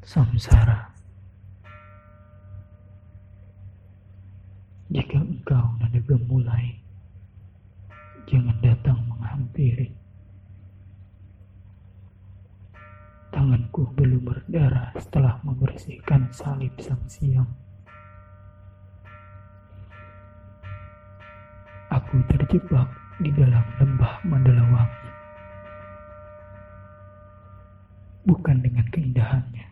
samsara. Jika engkau nada gemulai, jangan datang menghampiri. Tanganku belum berdarah setelah membersihkan salib sang siang. Aku terjebak di dalam lembah Mandalawangi. Bukan dengan keindahannya,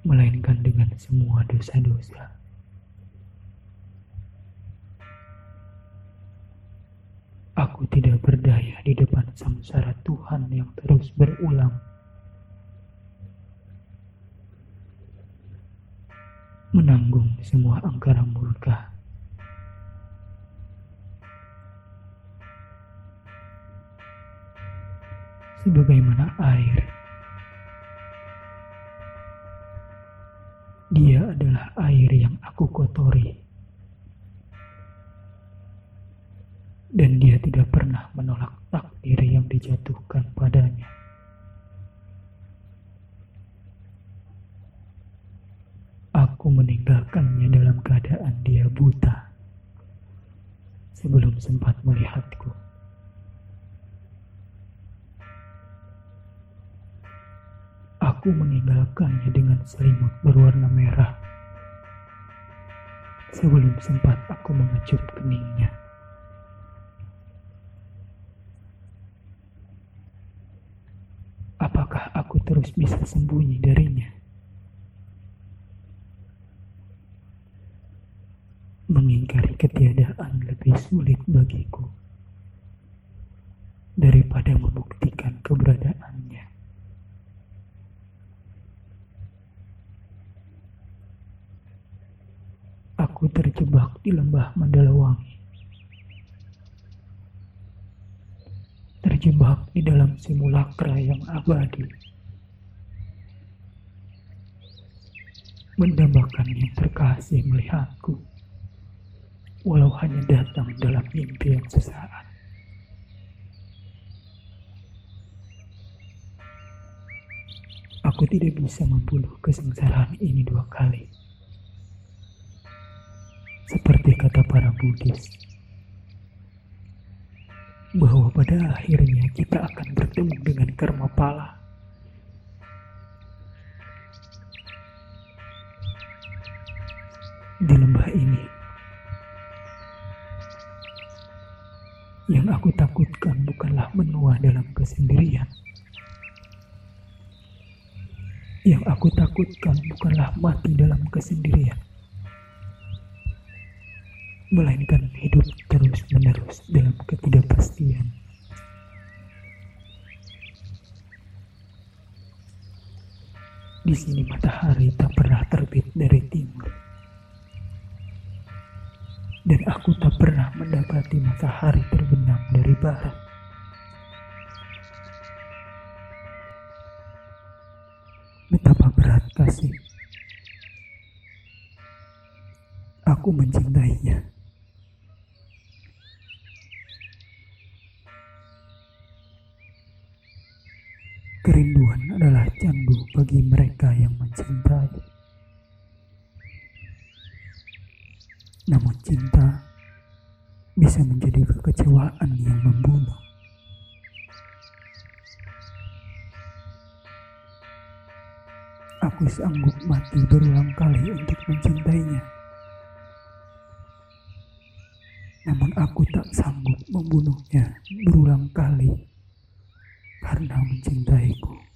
melainkan dengan semua dosa-dosa. Aku tidak berdaya di depan samsara Tuhan yang terus berulang. Menanggung semua angkara murka. Sebagaimana air Dia adalah air yang aku kotori. Dan dia tidak pernah menolak takdir yang dijatuhkan padanya. Aku meninggalkannya dalam keadaan dia buta sebelum sempat melihatku. Aku meninggalkannya dengan selimut berwarna merah. Sebelum sempat aku mengecup keningnya. Apakah aku terus bisa sembunyi darinya? Mengingkari ketiadaan lebih sulit bagiku daripada membuktikan keberadaannya. Aku terjebak di lembah Mandalawangi. Terjebak di dalam simulakra yang abadi. Mendambakan yang terkasih melihatku. Walau hanya datang dalam mimpi yang sesaat. Aku tidak bisa membunuh kesengsaraan ini dua kali. Seperti kata para Buddhis, bahwa pada akhirnya kita akan bertemu dengan karma pala. Di lembah ini, yang aku takutkan bukanlah menua dalam kesendirian. Yang aku takutkan bukanlah mati dalam kesendirian melainkan hidup terus-menerus dalam ketidakpastian. Di sini matahari tak pernah terbit dari timur. Dan aku tak pernah mendapati matahari terbenam dari barat. Betapa berat kasih. Aku mencintainya. Mereka yang mencintai. Namun cinta bisa menjadi kekecewaan yang membunuh. Aku sanggup mati berulang kali untuk mencintainya. Namun aku tak sanggup membunuhnya berulang kali karena mencintaiku.